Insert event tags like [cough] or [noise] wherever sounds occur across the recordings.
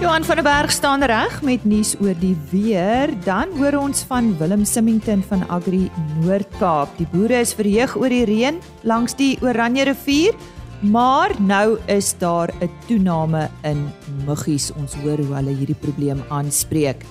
Johan van der Berg staan reg met nuus oor die weer. Dan hoor ons van Willem Simington van Agri Noord-Kaap. Die boere is verheug oor die reën langs die Oranje rivier, maar nou is daar 'n toename in muggies. Ons hoor hoe hulle hierdie probleem aanspreek.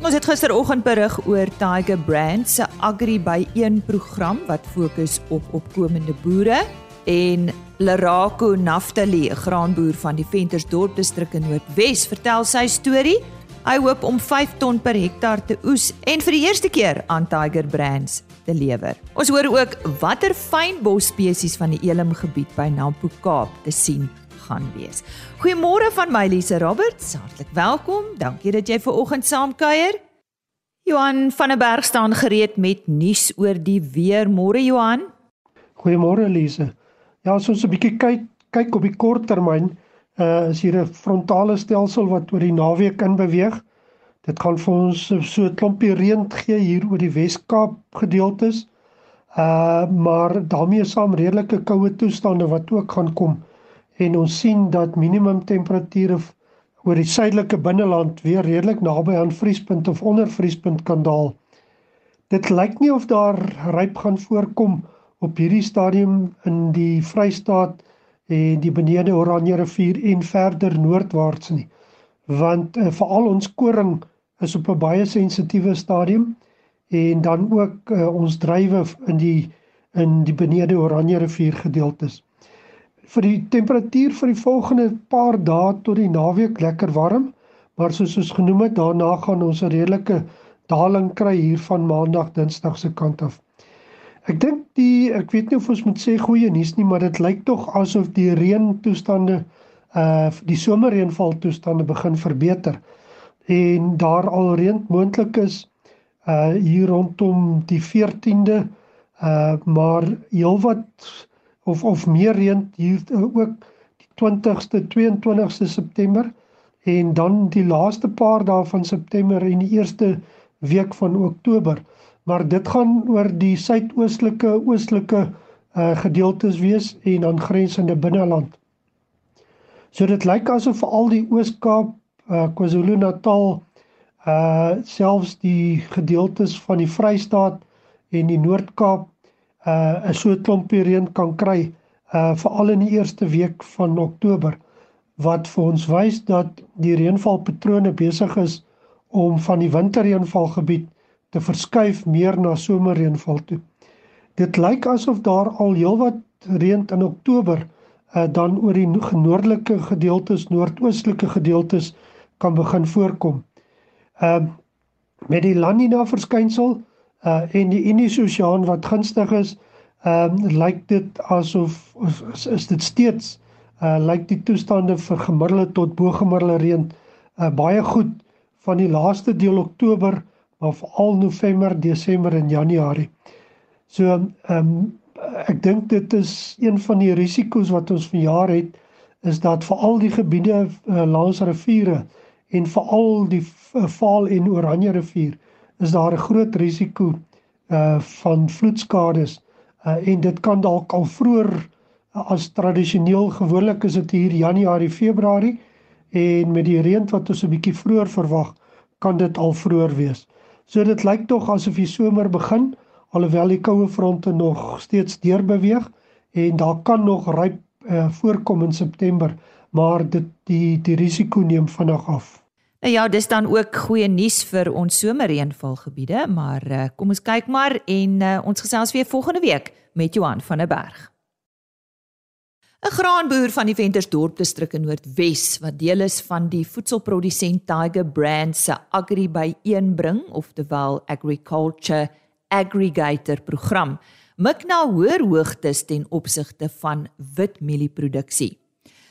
Ons het gisteroggend berig oor Tiger Brands se Agri by 1 program wat fokus op opkomende boere en Leraco Naftali, 'n graanboer van die Ventersdorp distrik in Noordwes, vertel sy storie. Hy hoop om 5 ton per hektaar te oes en vir die eerste keer aan Tiger Brands te lewer. Ons hoor ook watter fynbos spesies van die Elim gebied by Nampo Kaap te sien gaan wees. Goeiemôre van my Lise Roberts, hartlik welkom. Dankie dat jy ver oggend saamkuier. Johan van der Berg staan gereed met nuus oor die weer. Môre Johan. Goeiemôre Lise. Ja, as ons 'n bietjie kyk kyk op die kort termyn, uh is hier 'n frontale stelsel wat oor die naweek in beweeg. Dit gaan vir ons so 'n klompie reën gee hier oor die Wes-Kaap gedeeltes. Uh maar daarmee saam redelike koue toestande wat ook gaan kom. En ons sien dat minimum temperature oor die suidelike binneland weer redelik naby aan vriespunt of onder vriespunt kan daal. Dit lyk nie of daar ryp gaan voorkom op hierdie stadium in die Vrystaat en die benede Oranje rivier en verder noordwaarts nie. Want uh, veral ons koring is op 'n baie sensitiewe stadium en dan ook uh, ons druiwe in die in die benede Oranje rivier gedeeltes. Vir die temperatuur vir die volgende paar dae tot die naweek lekker warm maar soos ons genoem het daarna gaan ons 'n redelike daling kry hier van maandag dinsdag se kant af Ek dink die ek weet nie of ons moet sê goeie nuus nie, maar dit lyk tog asof die reëntoestande uh die somerreënval toestande begin verbeter. En daar al reën moontlik is uh hier rondom die 14de uh maar heelwat of of meer reën hier uh, ook die 20ste 22ste September en dan die laaste paar dae van September en die eerste week van Oktober maar dit gaan oor die suidoostelike oostelike uh gedeeltes wees en dan grensende binneland. So dit lyk asof al die Oos-Kaap, uh KwaZulu-Natal, uh selfs die gedeeltes van die Vrystaat en die Noord-Kaap uh 'n so klompie reën kan kry uh veral in die eerste week van Oktober wat vir ons wys dat die reënvalpatrone besig is om van die winterreënvalgebied te verskuif meer na somerreënval toe. Dit lyk asof daar al heelwat reën in Oktober uh, dan oor die noordelike gedeeltes, noordoostelike gedeeltes kan begin voorkom. Ehm uh, met die La Nina verskynsel uh en die Indiese Oseaan wat gunstig is, ehm uh, lyk dit asof is, is dit steeds uh lyk die toestande vir gemiddelde tot bo gemiddelde reën uh baie goed van die laaste deel Oktober maar veral November, Desember en Januarie. So ehm um, ek dink dit is een van die risiko's wat ons vanjaar het is dat veral die gebiede uh, langs riviere en veral die uh, Vaal en Oranje rivier is daar 'n groot risiko uh van vloedskades uh, en dit kan dalk al vroeër uh, as tradisioneel gewoonlik is dit hier Januarie, Februarie en met die reën wat ons 'n bietjie vroeër verwag kan dit al vroeër wees. So dit lyk tog asof die somer begin alhoewel die koue fronte nog steeds deurbeweeg en daar kan nog ryp uh, voorkom in September, maar dit die die risiko neem vinnig af. Nou ja, dis dan ook goeie nuus vir ons somerreënvalgebiede, maar uh, kom ons kyk maar en uh, ons gesels weer volgende week met Johan van der Berg. 'n Graanboer van die Ventersdorp distrik in Noordwes wat deel is van die voedselprodusent Tiger Brand se Agri by 1 bring, oftewel Agriculture Aggregator program, mik na hoër hoogtes ten opsigte van witmielieproduksie.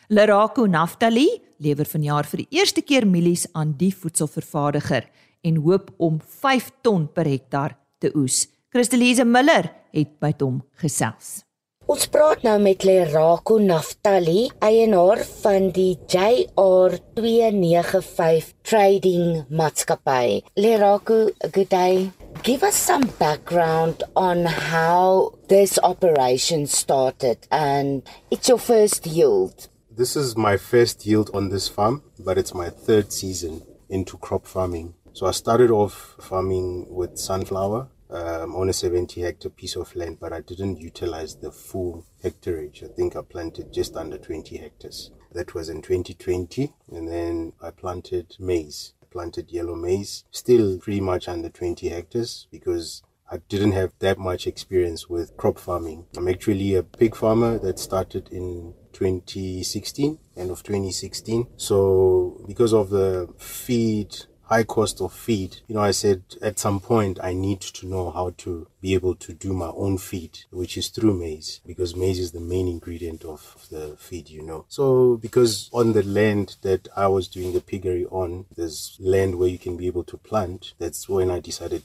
Leraco Naftali lewer vanjaar vir die eerste keer mielies aan die voedselvervaardiger en hoop om 5 ton per hektaar te oes. Christelise Miller het by hom gesels. Ons praat nou met Lerako Naftali, eienaar van die JR295 Trading Maatskappy. Lerako, good day. Give us some background on how this operation started and it's your first yield. This is my first yield on this farm, but it's my third season into crop farming. So I started off farming with sunflower um, on a 70 hectare piece of land, but I didn't utilize the full hectareage. I think I planted just under 20 hectares. That was in 2020, and then I planted maize. I planted yellow maize, still pretty much under 20 hectares because I didn't have that much experience with crop farming. I'm actually a pig farmer that started in 2016, end of 2016. So because of the feed high cost of feed, you know, I said at some point I need to know how to be able to do my own feed, which is through maize, because maize is the main ingredient of the feed, you know. So, because on the land that I was doing the piggery on, there's land where you can be able to plant, that's when I decided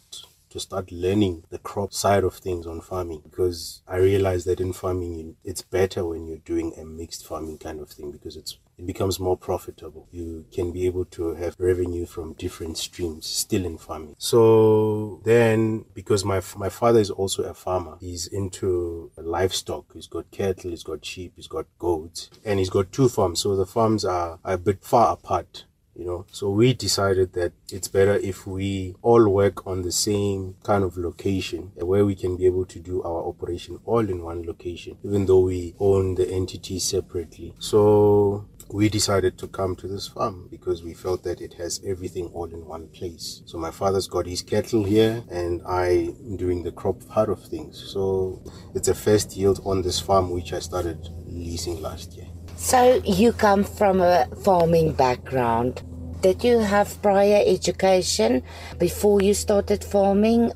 to start learning the crop side of things on farming because I realized that in farming it's better when you're doing a mixed farming kind of thing because it's it becomes more profitable. You can be able to have revenue from different streams still in farming. So then, because my my father is also a farmer, he's into livestock. He's got cattle, he's got sheep, he's got goats, and he's got two farms. So the farms are a bit far apart you know so we decided that it's better if we all work on the same kind of location where we can be able to do our operation all in one location even though we own the entity separately so we decided to come to this farm because we felt that it has everything all in one place. So my father's got his cattle here and I am doing the crop part of things. So it's a first yield on this farm which I started leasing last year. So you come from a farming background. Did you have prior education before you started farming?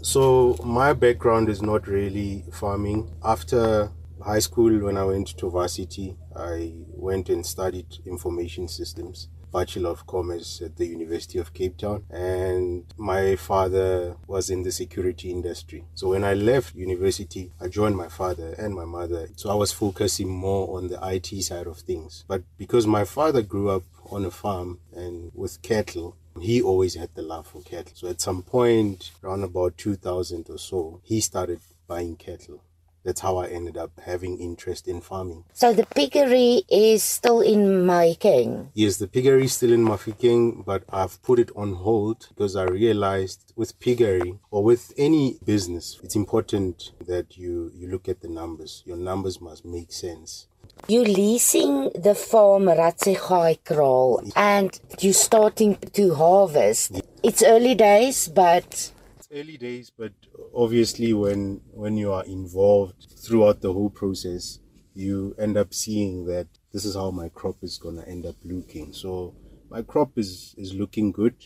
So my background is not really farming. After high school, when I went to varsity, I went and studied information systems. Bachelor of Commerce at the University of Cape Town, and my father was in the security industry. So when I left university, I joined my father and my mother. So I was focusing more on the IT side of things. But because my father grew up on a farm and with cattle, he always had the love for cattle. So at some point, around about 2000 or so, he started buying cattle that's how I ended up having interest in farming. So the piggery is still in making? Yes, the piggery is still in Mafeking, but I've put it on hold because I realized with piggery or with any business, it's important that you, you look at the numbers. Your numbers must make sense. You're leasing the farm Ratsegai Kraal and you're starting to harvest. It's early days, but early days, but obviously when when you are involved throughout the whole process, you end up seeing that this is how my crop is gonna end up looking. So my crop is is looking good.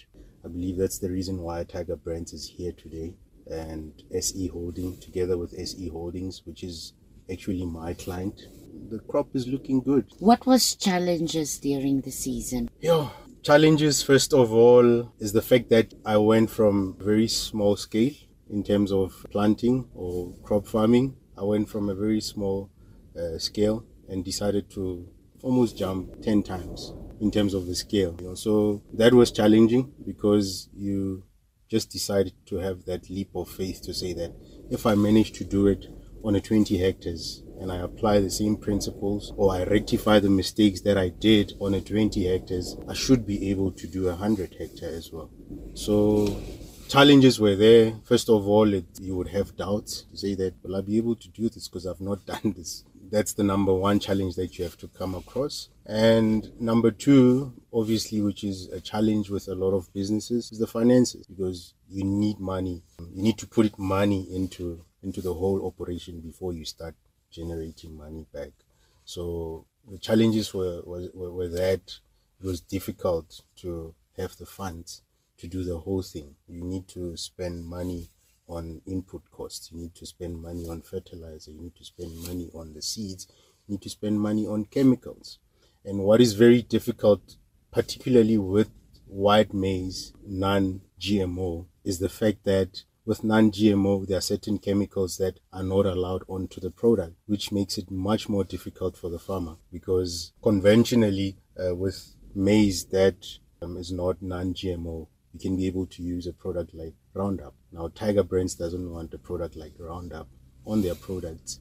I believe that's the reason why Tiger Brands is here today and SE Holding together with SE Holdings, which is actually my client. The crop is looking good. What was challenges during the season? Yeah, Challenges, first of all, is the fact that I went from very small scale in terms of planting or crop farming. I went from a very small uh, scale and decided to almost jump 10 times in terms of the scale. You know, so that was challenging because you just decided to have that leap of faith to say that if I manage to do it on a 20 hectares and I apply the same principles or I rectify the mistakes that I did on a 20 hectares, I should be able to do a 100 hectare as well. So challenges were there. First of all, it, you would have doubts to say that, will I be able to do this because I've not [laughs] done this? That's the number one challenge that you have to come across. And number two, obviously, which is a challenge with a lot of businesses, is the finances because you need money. You need to put money into into the whole operation before you start generating money back. So the challenges were, were, were that it was difficult to have the funds to do the whole thing. You need to spend money on input costs. You need to spend money on fertilizer. You need to spend money on the seeds. You need to spend money on chemicals. And what is very difficult, particularly with white maize, non GMO, is the fact that with non-GMO, there are certain chemicals that are not allowed onto the product, which makes it much more difficult for the farmer because conventionally uh, with maize that um, is not non-GMO, you can be able to use a product like Roundup. Now, Tiger Brands doesn't want a product like Roundup on their products,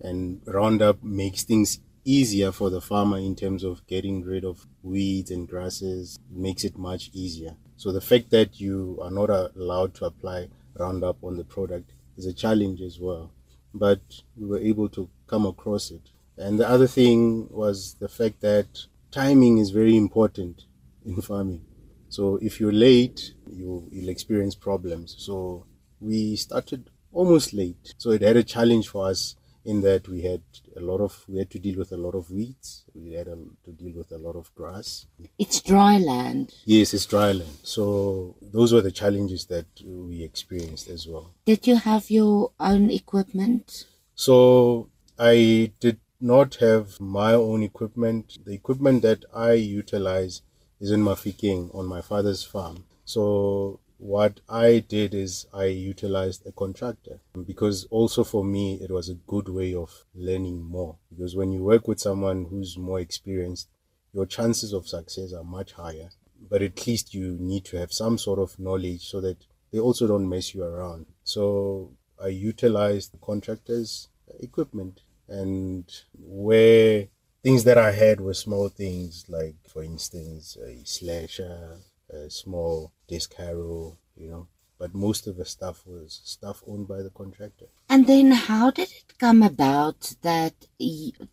and Roundup makes things easier for the farmer in terms of getting rid of weeds and grasses makes it much easier. So the fact that you are not allowed to apply Roundup on the product is a challenge as well. But we were able to come across it. And the other thing was the fact that timing is very important in farming. So if you're late, you, you'll experience problems. So we started almost late. So it had a challenge for us in that we had a lot of we had to deal with a lot of weeds. We had a, to deal with a lot of grass. It's dry land. Yes it's dry land. So those were the challenges that we experienced as well. Did you have your own equipment? So i did not have my own equipment. The equipment that i utilize is in Mafikeng on my father's farm. So what I did is I utilized a contractor. Because also for me it was a good way of learning more. Because when you work with someone who's more experienced your chances of success are much higher. But at least you need to have some sort of knowledge so that they also don't mess you around. So I utilized the contractors equipment. And where things that I had were small things like for instance a slasher a small disc harrow, you know. But most of the stuff was stuff owned by the contractor. And then how did it come about that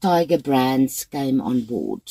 Tiger Brands came on board?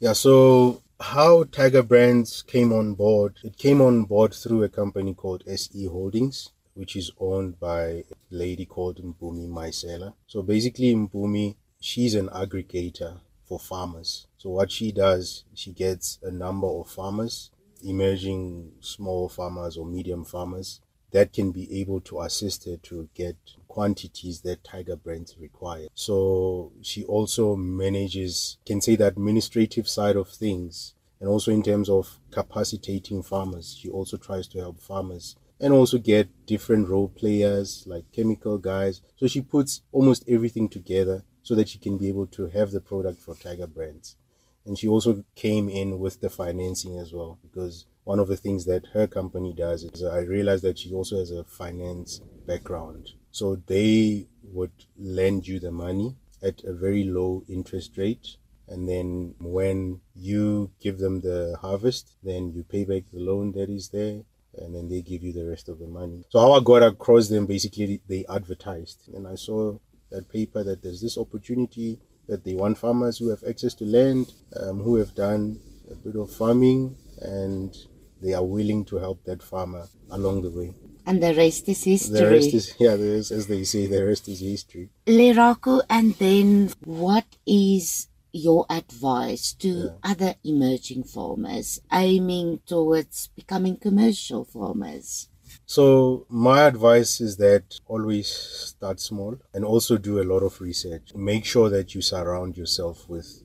Yeah, so how Tiger Brands came on board, it came on board through a company called SE Holdings, which is owned by a lady called Mpumi Maisela. So basically, Mpumi, she's an aggregator for farmers. So what she does, she gets a number of farmers emerging small farmers or medium farmers that can be able to assist her to get quantities that Tiger Brands require. So she also manages, can say the administrative side of things, and also in terms of capacitating farmers. She also tries to help farmers and also get different role players like chemical guys. So she puts almost everything together so that she can be able to have the product for Tiger Brands and she also came in with the financing as well because one of the things that her company does is I realized that she also has a finance background. So they would lend you the money at a very low interest rate. And then when you give them the harvest, then you pay back the loan that is there and then they give you the rest of the money. So how I got across them, basically they advertised and I saw that paper that there's this opportunity that they want farmers who have access to land, um, who have done a bit of farming, and they are willing to help that farmer along the way. And the rest is history. The rest is, yeah, the rest, as they say, the rest is history. Leraku, and then what is your advice to yeah. other emerging farmers aiming towards becoming commercial farmers? So my advice is that always start small and also do a lot of research. Make sure that you surround yourself with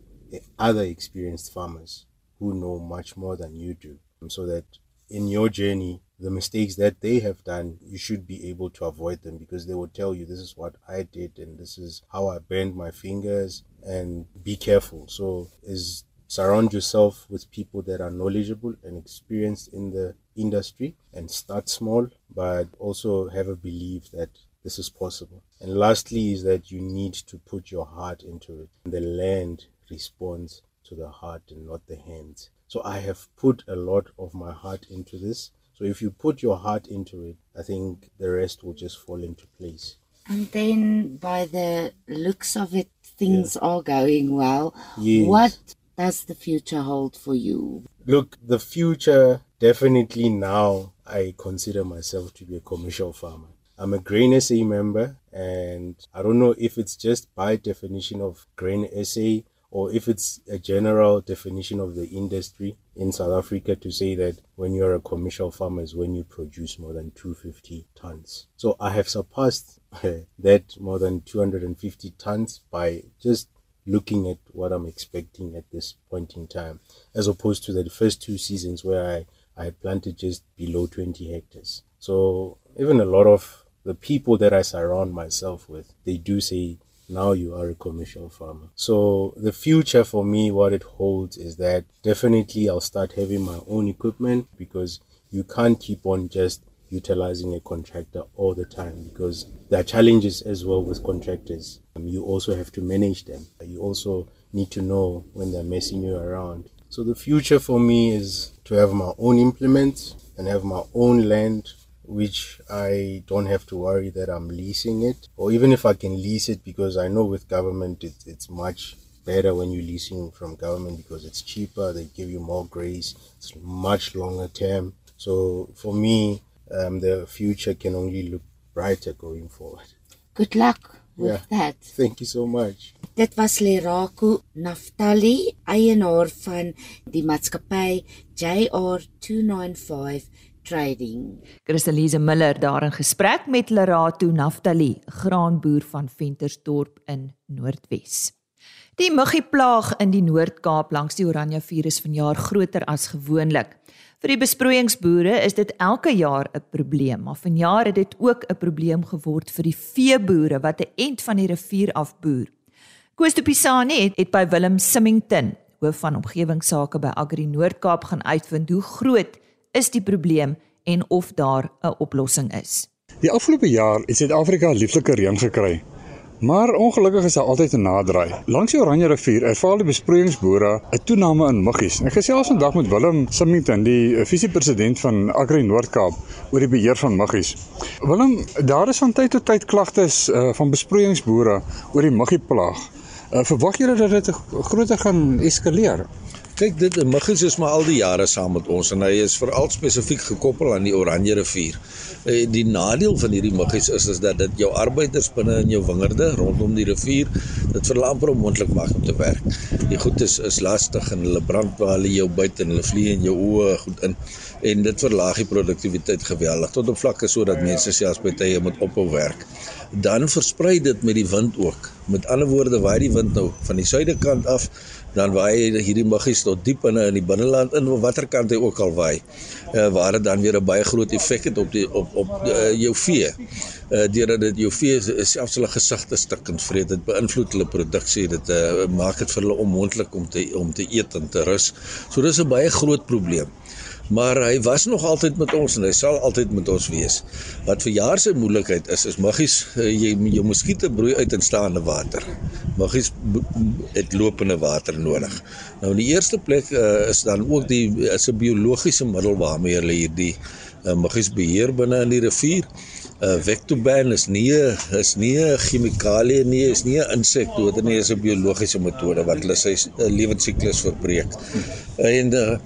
other experienced farmers who know much more than you do so that in your journey the mistakes that they have done you should be able to avoid them because they will tell you this is what i did and this is how i burned my fingers and be careful so is surround yourself with people that are knowledgeable and experienced in the industry and start small, but also have a belief that this is possible. And lastly, is that you need to put your heart into it. The land responds to the heart and not the hands. So I have put a lot of my heart into this. So if you put your heart into it, I think the rest will just fall into place. And then by the looks of it, things yeah. are going well. Yes. What does the future hold for you? Look, the future definitely now I consider myself to be a commercial farmer. I'm a Grain SA member, and I don't know if it's just by definition of Grain SA or if it's a general definition of the industry in South Africa to say that when you're a commercial farmer is when you produce more than 250 tons. So I have surpassed eh, that more than 250 tons by just looking at what I'm expecting at this point in time, as opposed to the first two seasons where I, I planted just below 20 hectares. So even a lot of the people that I surround myself with, they do say, now you are a commercial farmer. So the future for me, what it holds is that definitely I'll start having my own equipment because you can't keep on just utilizing a contractor all the time because there are challenges as well with contractors. Um, you also have to manage them. You also need to know when they're messing you around. So the future for me is to have my own implements and have my own land which I don't have to worry that I'm leasing it or even if I can lease it because I know with government it, it's much better when you're leasing from government because it's cheaper they give you more grace it's much longer term so for me um, the future can only look brighter going forward Good luck with Yeah. that. thank you so much Dit was Leraku Naftali, eienaar van die maatskappy JR295 Trading. Christelise Miller daar in gesprek met Lerato Naftali, graanboer van Ventersdorp in Noordwes. Die muggiepplaag in die Noord-Kaap langs die Oranje vuur is vanjaar groter as gewoonlik. Vir die besproeiingsboere is dit elke jaar 'n probleem, maar vanjaar het dit ook 'n probleem geword vir die veeboere wat 'n ent van die rivier af boer. Koos de Pisani het, het by Willem Simmington, hoof van omgewingsake by Agri Noord-Kaap gaan uitvind hoe groot is die probleem en of daar 'n oplossing is. Die afgelope jaar het Suid-Afrika lieflike reën gekry. Maar ongelukkig is daar altyd 'n naderdraai. Langs die Oranje rivier ervaar die besproeiingsboere 'n toename in muggies. Ek gesels vandag met Willem Simmington, die vise-president van Agri Noord-Kaap oor die beheer van muggies. Willem, daar is van tyd tot tyd klagtes uh, van besproeiingsboere oor die muggieplaag. Uh, verwag julle dat dit groter gaan eskaleer? Kyk, dit muggies is maar al die jare saam met ons en hy is veral spesifiek gekoppel aan die Oranje rivier. Eh, Die nadeel van hierdie muggies is is dat dit jou arbeiders binne in jou wingerde rondom die rivier dit vir hulle amper onmoontlik maak om te werk. Die goed is is lastig en hulle brand waar hulle jou byt en hulle vlieg in jou oë goed in en dit verlaag die produktiwiteit geweldig tot op vlakke sodat mense selfs by tye moet ophou werk. Dan versprei dit met die wind ook. Met ander woorde, waai die wind nou van die suidekant af dan waai hierdie muggies tot diep in in die binneland in watter kant hy ook al waai. Uh, waar dit dan weer 'n baie groot effek het op die op op uh, jou vee. Uh, deurdat dit jou vee selfs hulle gesigte stukkend vreet, dit beïnvloed hulle produksie, dit uh, maak dit vir hulle onmoontlik om te om te eet en te rus. So dis 'n baie groot probleem. Maar hy was nog altyd met ons en hy sal altyd met ons wees. Wat vir jaar se moeilikheid is, is muggies uh, jy jou muskiete broei uit in staande water. B- het lopende water nodig. Nou in die eerste plek uh, is dan ook die is 'n biologiese middel waarmee hulle hierdie uh, muggies beheer binne in die rivier. Uh, Vectoban is nie 'n is nie 'n chemikalie nie, is nie 'n insekdoder nie, is 'n biologiese metode wat hulle sy uh, lewensiklus verbreek. En uh,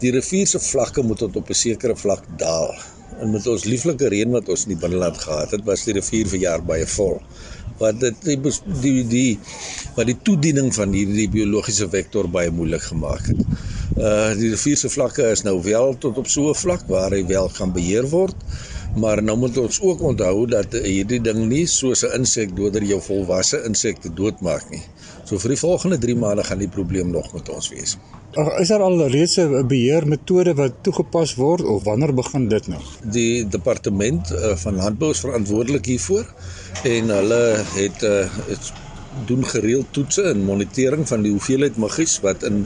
die rivier se vlakke moet tot op 'n sekere vlak daal. En met ons lieflike reën wat ons in die binneland gehad het, was die rivier vir jaar baie vol. Wat dit die die die wat die toediening van hierdie biologiese vektor baie moeilik gemaak het. Uh die rivier se vlakke is nou wel tot op so 'n vlak waar hy wel gaan beheer word. Maar nou moet ons ook onthou dat hierdie ding nie soos 'n insekdoder jou volwasse insekte doodmaak nie. So vir die volgende 3 maande gaan die probleem nog met ons wees. Ag, Is daar al reeds 'n beheermetode wat toegepas word of wanneer begin dit nou? Die departement uh, van landbou is verantwoordelik hiervoor en hulle het uh, het doen gereeld toetse en monitering van die hoeveelheid muggies wat in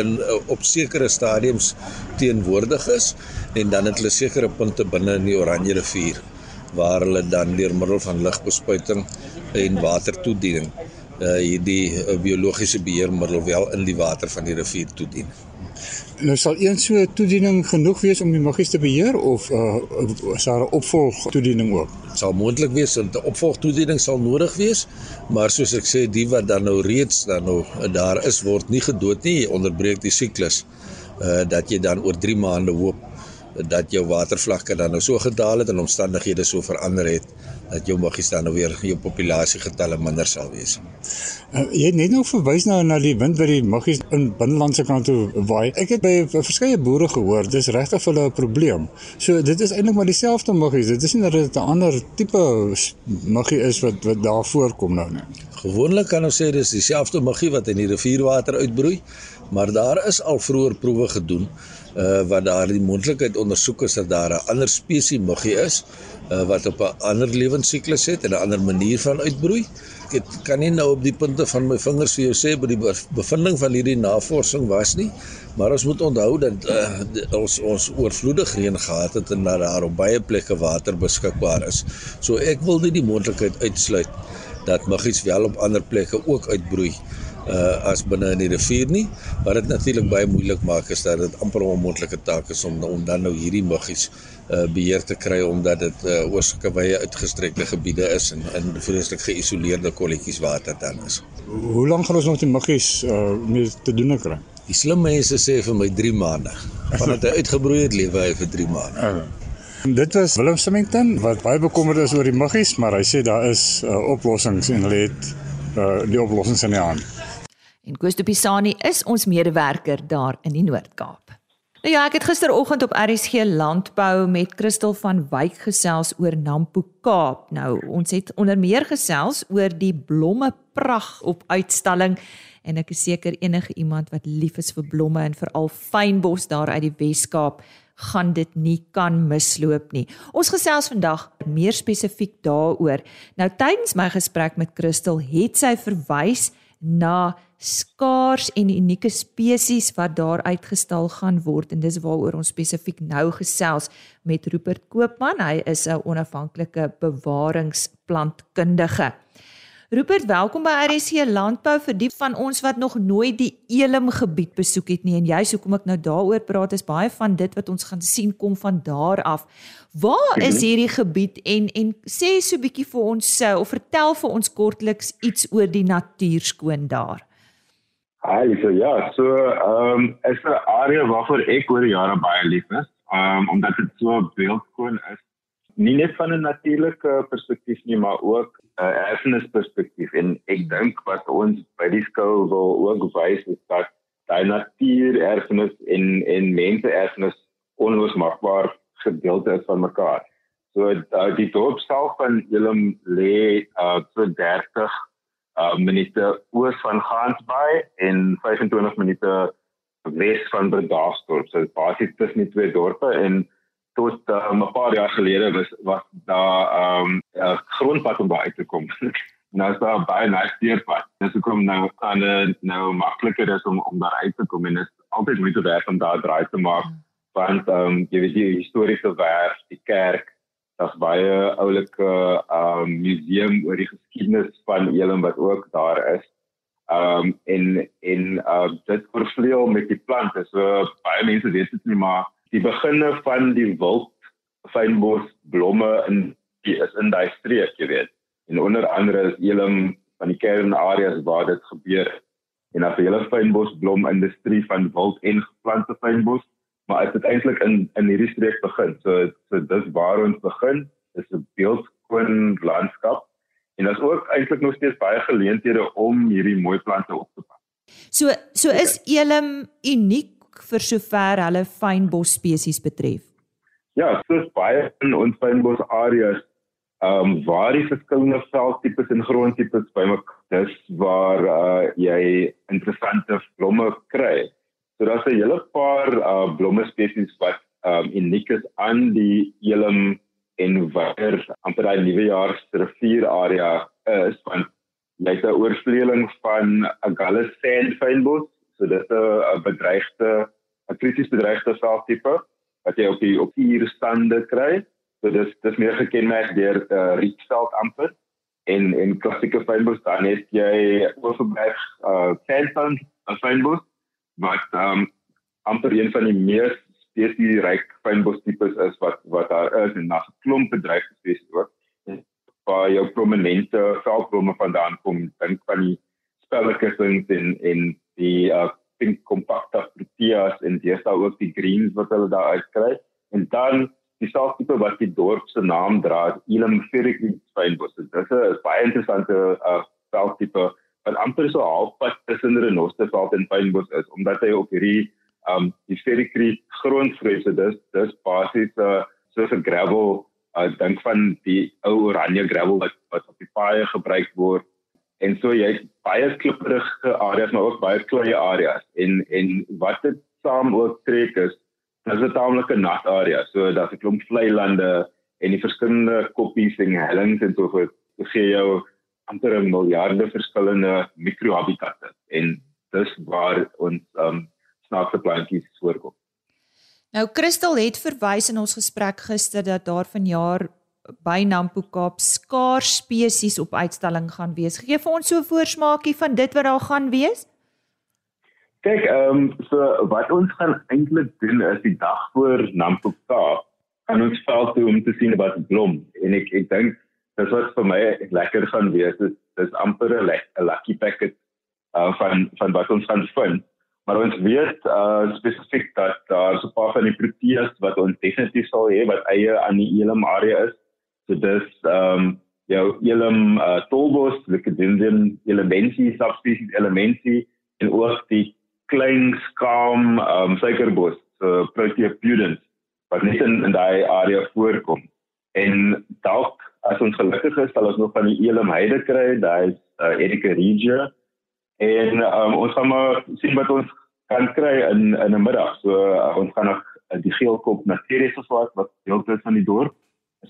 in uh, op sekere stadiums teenwoordig is en dan het hulle sekere punte binne in die Oranje rivier waar hulle dan deur middel van ligbespuiting en watertoediening uh, hierdie uh, biologiese beheermiddel wel in die water van die rivier toedien. Nou sal een so toediening genoeg wees om die muggies te beheer of uh, is daar 'n opvolg toediening ook? Dit sal moontlik wees dat 'n opvolgtoediening sal nodig wees, maar soos ek sê, die wat dan nou reeds dan nou daar is word nie gedood nie, onderbreek die siklus. Uh dat jy dan oor 3 maande hoop dat jou watervlakke dan nou so gedaal het en omstandighede so verander het dat jou muggies dan nou weer jou populasiegetalle minder sal wees. Uh, jy het net nou verwys na na die wind wat die muggies in binnelandse kant toe waai. Ek het by verskeie boere gehoor, dis regtig vir hulle 'n probleem. So dit is eintlik maar dieselfde muggies. Dit is nie dat dit 'n ander tipe muggie is wat wat daar voorkom nou nie. Gewoonlik kan ons sê dis dieselfde muggie wat in die rivierwater uitbroei, maar daar is al vroeër proewe gedoen uh wat daar die moontlikheid ondersoek is dat daar 'n ander spesies muggie is uh wat op 'n ander lewensiklus het en 'n ander manier van uitbroei. Ek het, kan nie nou op die punte van my vingers vir jou sê by die bev- bevinding van hierdie navorsing was nie, maar ons moet onthou dat uh, die- ons ons oorvloedig reën gehad het en dat daar op baie plekke water beskikbaar is. So ek wil nie die moontlikheid uitsluit dat muggies wel op ander plekke ook uitbroei uh as binne in die rivier nie. Wat dit natuurlik baie moeilik maak is dat dit amper 'n onmoontlike taak is om om dan nou hierdie muggies uh beheer te kry omdat dit uh oor sulke wye uitgestrekte gebiede is en in vreeslik geïsoleerde kolletjies water dan is. Hoe lank gaan ons nog die muggies uh mee te doen kry? Die slim mense sê vir my 3 maande. Vandat hy uitgebroei het, lewe hy vir 3 maande. Uh, dit was Willem Symington wat baie bekommerd is oor die muggies, maar hy sê daar is uh, oplossings en hulle het uh, die oplossings in die hand. En Koos de Pisani is ons medewerker daar in die Noord-Kaap. Nou ja, ek het gisteroggend op RSG Landbou met Christel van Wyk gesels oor Nampo Kaap. Nou, ons het onder meer gesels oor die blomme prag op uitstalling en ek is seker enige iemand wat lief is vir blomme en veral fynbos daar uit die Wes-Kaap gaan dit nie kan misloop nie. Ons gesels vandag meer spesifiek daaroor. Nou tydens my gesprek met Christel het sy verwys skaars en unieke spesies wat daar uitgestal gaan word en dis waaroor ons spesifiek nou gesels met Rupert Koopman. Hy is 'n onafhanklike bewaringsplantkundige. Rupert, welkom by RSC Landbou vir die van ons wat nog nooit die Elim gebied besoek het nie en juist hoekom ek nou daaroor praat is baie van dit wat ons gaan sien kom van daar af. Waar is mhm. hierdie gebied en en sê so 'n bietjie vir ons sou of vertel vir ons kortliks iets oor die natuurskoon daar. Hi, so ja, so ehm um, is 'n area waarvoor ek oor jare baie lief is, ehm um, omdat dit so beeldskoon is nie net van 'n natuurlike perspektief nie, maar ook 'n uh, erfenisperspektief en ek dink wat ons by die skool wil ook wys is dat daai natuur erfenis en en mense erfenis onlosmaakbaar gedeelte is van mekaar. So uh, die dorp self van Willem lê uh so 30 uh minute oos van Gansbaai en 25 minute wes van Bredasdorp. So basies tussen die twee dorpe en tot um, 'n paar jaar gelede was was daar 'n um, grondpad om by te kom. [laughs] nou is daar baie nice deurpad. Dis so kom nou aan 'n nou makliker is om om daar uit te kom en dit is altyd moeite werd om daar draai te maak want ehm um, jy weet die historiese werf, die kerk, daar's baie oulike ehm um, museum oor die geskiedenis van Elim wat ook daar is. Ehm um, en ehm uh, dit vervleuel met die plante. So baie mense weet dit nie maar die beginne van die wild fynbos blomme in die is in daai streek, jy weet. En onder andere is Elim van die kernareas waar dit gebeur. En as jy hele fynbos blom industrie van wild en geplante fynbos, maar dit eintlik in in hierdie streek begin. So so dis waar ons begin. Dis 'n beeldskoon landskap. En daar's ook eintlik nog steeds baie geleenthede om hierdie mooi plante op te pas. So so is Elim uniek vir sover hulle fynbos spesies betref? Ja, soos baie in ons fynbos areas, ehm um, waar die verskillende veldtipes en grondtipes bymekaar dis waar uh, jy interessante blomme kry. So daar's 'n hele paar uh, blomme spesies wat ehm um, uniek is aan die Elim en waar amper daai nuwe jaar se rivierarea is want jy het 'n oorvleeling van Agallus sand fynbos So dit 'n bedreigde 'n krities bedreigde saaktipe wat jy op die op vier stande kry. So dis dis meer gekenmerk deur uh, eh, Rietveld amper en en klassieke fynbos dan het jy oorgebleef uh Kenton as fynbos wat um amper een van die mees spesieryk fynbos tipes is wat wat daar is en na 'n klomp bedreigde spesies ook. Waar jou prominente veldblomme vandaan kom, dink van die spelkissings en en die uh, pink compacta proteas en dis daar ook die greens wat hulle daar uitkry. En dan die saaktipe wat die dorp se naam dra Elim Ferric fynbos dit is 'n baie interessante uh, saaktipe wat amper so halfpad tussen Renosterveld en fynbos is omdat hy op hierdie um die Ferric grondvrese dis dis basies 'n uh, soos 'n gravel uh, dink van die ou oranje gravel wat wat op die paaie gebruik word en so jy het baie klipprige areas maar ook baie klei areas. En en wat dit saam ook trek is dis 'n taamlike nat area. So daar's 'n klomp vlei lande en die verskillende koppies en hellings en so voort gee jou amper 'n miljarde verskillende mikrohabitatte. En dis waar ons um snaakse plantjies voorkom. Nou Christel het verwys in ons gesprek gister dat daar vanjaar by Nampo Kaap skaars spesies op uitstalling gaan wees. Gee vir ons so 'n voorsmaakie van dit wat daar gaan wees. Kyk, ehm um, so wat ons gaan eintlik doen is die dag voor Nampo Kaap gaan ons veld toe om te sien wat blom en ek ek dink dis wat vir my lekker gaan wees. Dit is amper 'n lucky packet uh, van van wat ons gaan vind. Maar ons weet uh spesifiek dat daar so 'n paar van die proteas wat ons definitief sal hê wat eie aan die Elim area is. So dis um jou Elim uh tolbos, die Cadendrium elementii subspecies elementii en ook die klein skaam um suikerbos, so Protea pudens wat net in in daai area voorkom. En dalk as ons gelukkig is, sal ons nog van die Elim heide kry, daai uh, Erica regia en um, ons gaan maar sien wat ons kan kry in in 'n middag. So uh, ons gaan nog die geelkop natuurreservaat wat deel is van die dorp.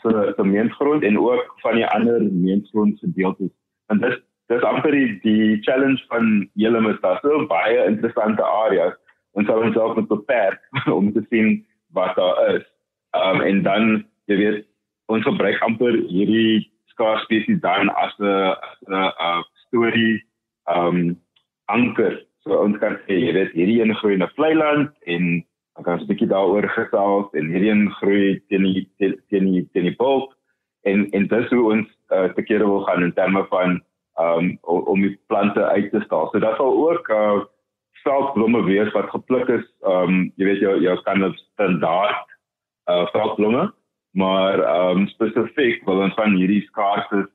'n mensgrond en ook van die ander mensgrond gedeeltes. En dis dis amper die, die challenge van julle is daar so baie interessante areas. Ons sal ons ook met beperk [laughs] om te sien wat daar is. Um, en dan jy weet ons gebruik amper hierdie skaars spesies dan as 'n 'n storie um anker. So ons kan sê jy weet hierdie een groei in 'n vlei land en dan kan ons 'n bietjie daaroor gesels en hierdie een groei teen die teen die teen die bulk en en dis hoe ons uh, te kere wil gaan in terme van um om die plante uit te staal. So dat sal ook uh veldblomme wees wat gepluk is um jy weet jou jou kan 'n standaard uh veldblomme. Maar um spesifiek wil ons van hierdie skaarste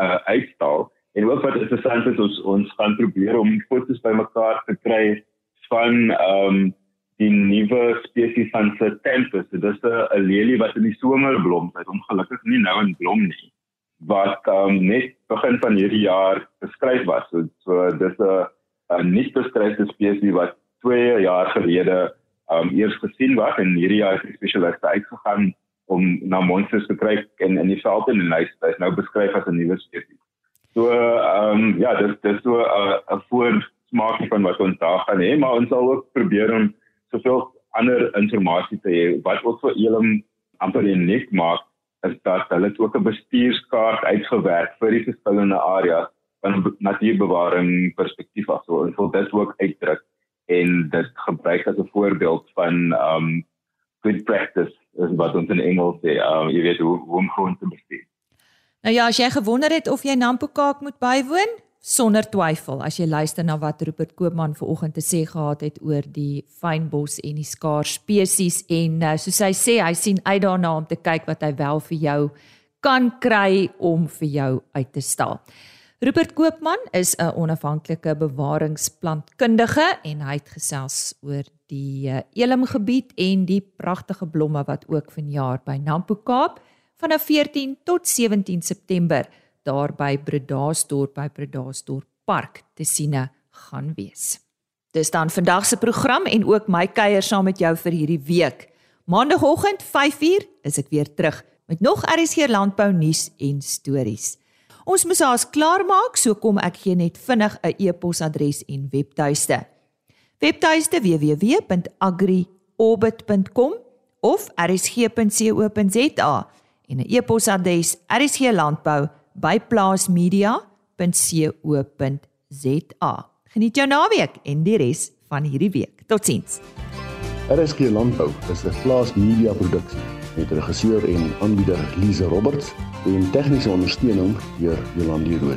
uh uitstaal. En ook wat interessant is ons ons gaan probeer om foto's bymekaar te kry van ehm um, die nuwe spesies van Certanthus. Dit is 'n lelie wat in die somer blom. Dit ongelukkig nie nou in blom nie. Wat um, net begin van hierdie jaar beskryf was. So, so dis 'n 'n nuut beskryfde spesies wat 2 jaar gelede um, eers gesien was en hierdie jaar het spesialiste uitgegaan om na monsters te kry in in die veld en hy is nou beskryf as 'n nuwe spesies. So ehm um, ja, dis dis so 'n uh, 'n voorsmaakie van wat ons daar gaan hê, maar ons sal ook probeer om soveel ander inligting te hê wat ook vir Elim amper uniek maak is dat hulle ook 'n bestuurskaart uitgewerk vir die verskillende areas van natuurbewaring perspektief af. So ons wil dit ook uitdruk en dit gebruik as 'n voorbeeld van um, good practice is wat ons in Engels sê, um, jy weet hoe hoe om grond te bestuur. Nou ja, as jy gewonder het of jy Nampo Kaap moet bywoon, sonder twyfel as jy luister na wat Rupert Koopman vanoggend te sê gehad het oor die fynbos en die skaars spesies en uh, soos hy sê, hy sien uit daarna om te kyk wat hy wel vir jou kan kry om vir jou uit te stal. Rupert Koopman is 'n onafhanklike bewaringsplantkundige en hy het gesels oor die uh, Elim gebied en die pragtige blomme wat ook vanjaar by Nampo Kaap vanaf 14 tot 17 September daar by Bredasdorp by Bredasdorp Park te siene gaan wees. Dis dan vandag se program en ook my kuier saam met jou vir hierdie week. Maandagooggend 5uur is ek weer terug met nog RSG landbou nuus en stories. Ons moet ons klaarmaak, so kom ek gee net vinnig 'n e-posadres en webtuiste. Webtuiste www.agriorbit.com of rsg.co.za en 'n e-posadres rsglandbou@plaasmedia.co.za. Geniet jou naweek en die res van hierdie week. Totsiens. RSG Landbou is 'n Plaas Media produksie met regisseur en aanbieder Lize Roberts en tegniese ondersteuning deur Jolande Rooi.